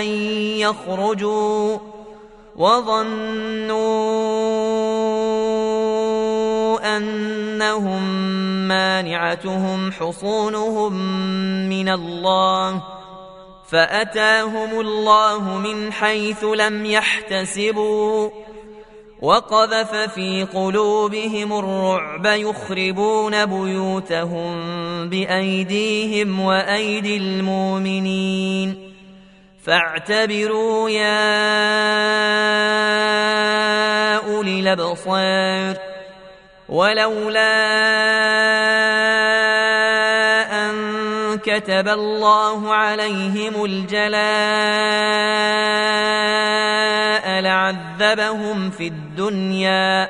أن يخرجوا وظنوا أنهم مانعتهم حصونهم من الله فأتاهم الله من حيث لم يحتسبوا وقذف في قلوبهم الرعب يخربون بيوتهم بأيديهم وأيدي المؤمنين فاعتبروا يا أولي الأبصار. ولولا أن كتب الله عليهم الجلاء لعذبهم في الدنيا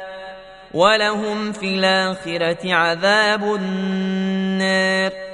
ولهم في الآخرة عذاب النار.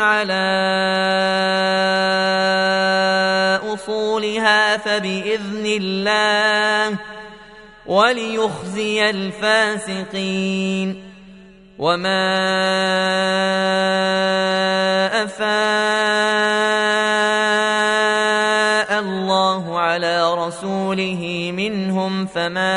على اصولها فباذن الله وليخزي الفاسقين وما افاء الله على رسوله منهم فما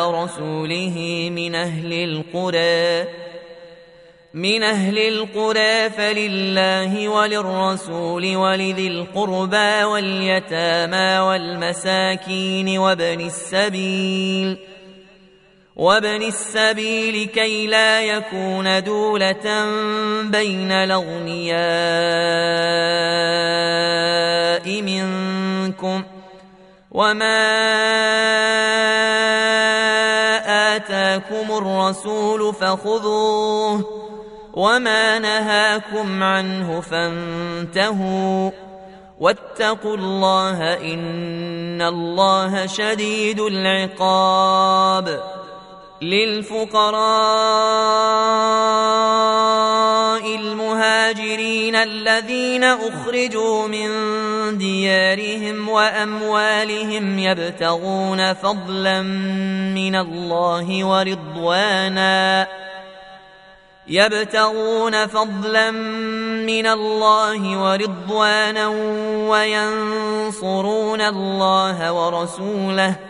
على رسوله من أهل القرى من أهل القرى فلله وللرسول ولذي القربى واليتامى والمساكين وابن السبيل وابن السبيل كي لا يكون دولة بين الأغنياء منكم وما الرسول فخذوه وما نهاكم عنه فانتهوا واتقوا الله إن الله شديد العقاب للفقراء المهاجرين الذين أخرجوا من ديارهم وأموالهم يبتغون فضلا من الله ورضوانا يبتغون فضلا من الله ورضوانا وينصرون الله ورسوله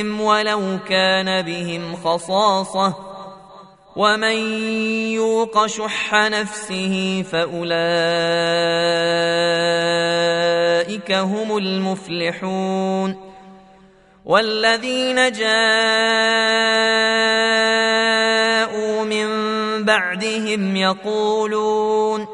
أنفسهم ولو كان بهم خصاصة ومن يوق شح نفسه فأولئك هم المفلحون والذين جاءوا بعدهم يقولون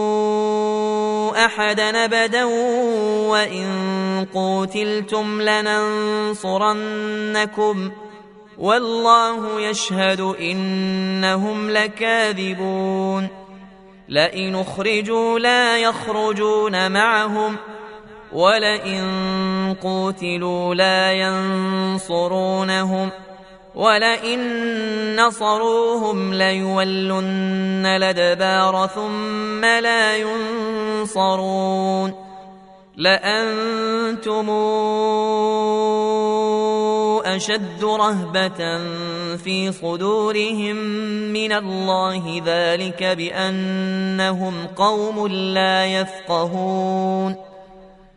أحدا أبدا وإن قوتلتم لننصرنكم والله يشهد إنهم لكاذبون لئن اخرجوا لا يخرجون معهم ولئن قوتلوا لا ينصرونهم ۖ ولئن نصروهم ليولن الادبار ثم لا ينصرون لانتم اشد رهبه في صدورهم من الله ذلك بانهم قوم لا يفقهون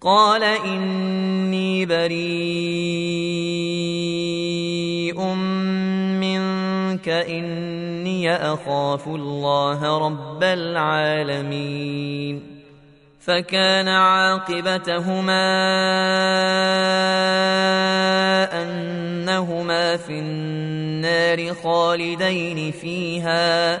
قال إني بريء منك إني أخاف الله رب العالمين. فكان عاقبتهما أنهما في النار خالدين فيها.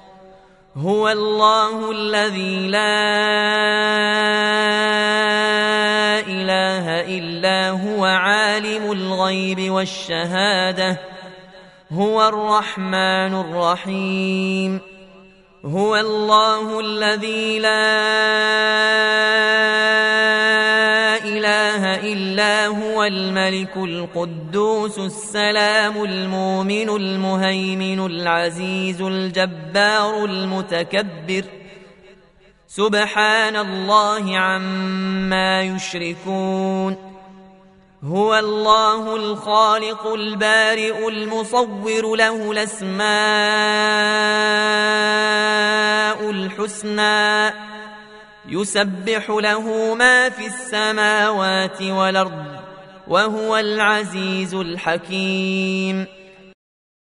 هو الله الذي لا إله إلا هو عالم الغيب والشهادة. هو الرحمن الرحيم. هو الله الذي لا هو الملك القدوس السلام المؤمن المهيمن العزيز الجبار المتكبر. سبحان الله عما يشركون. هو الله الخالق البارئ المصور له الأسماء الحسنى. يسبح له ما في السماوات والأرض. وهو العزيز الحكيم.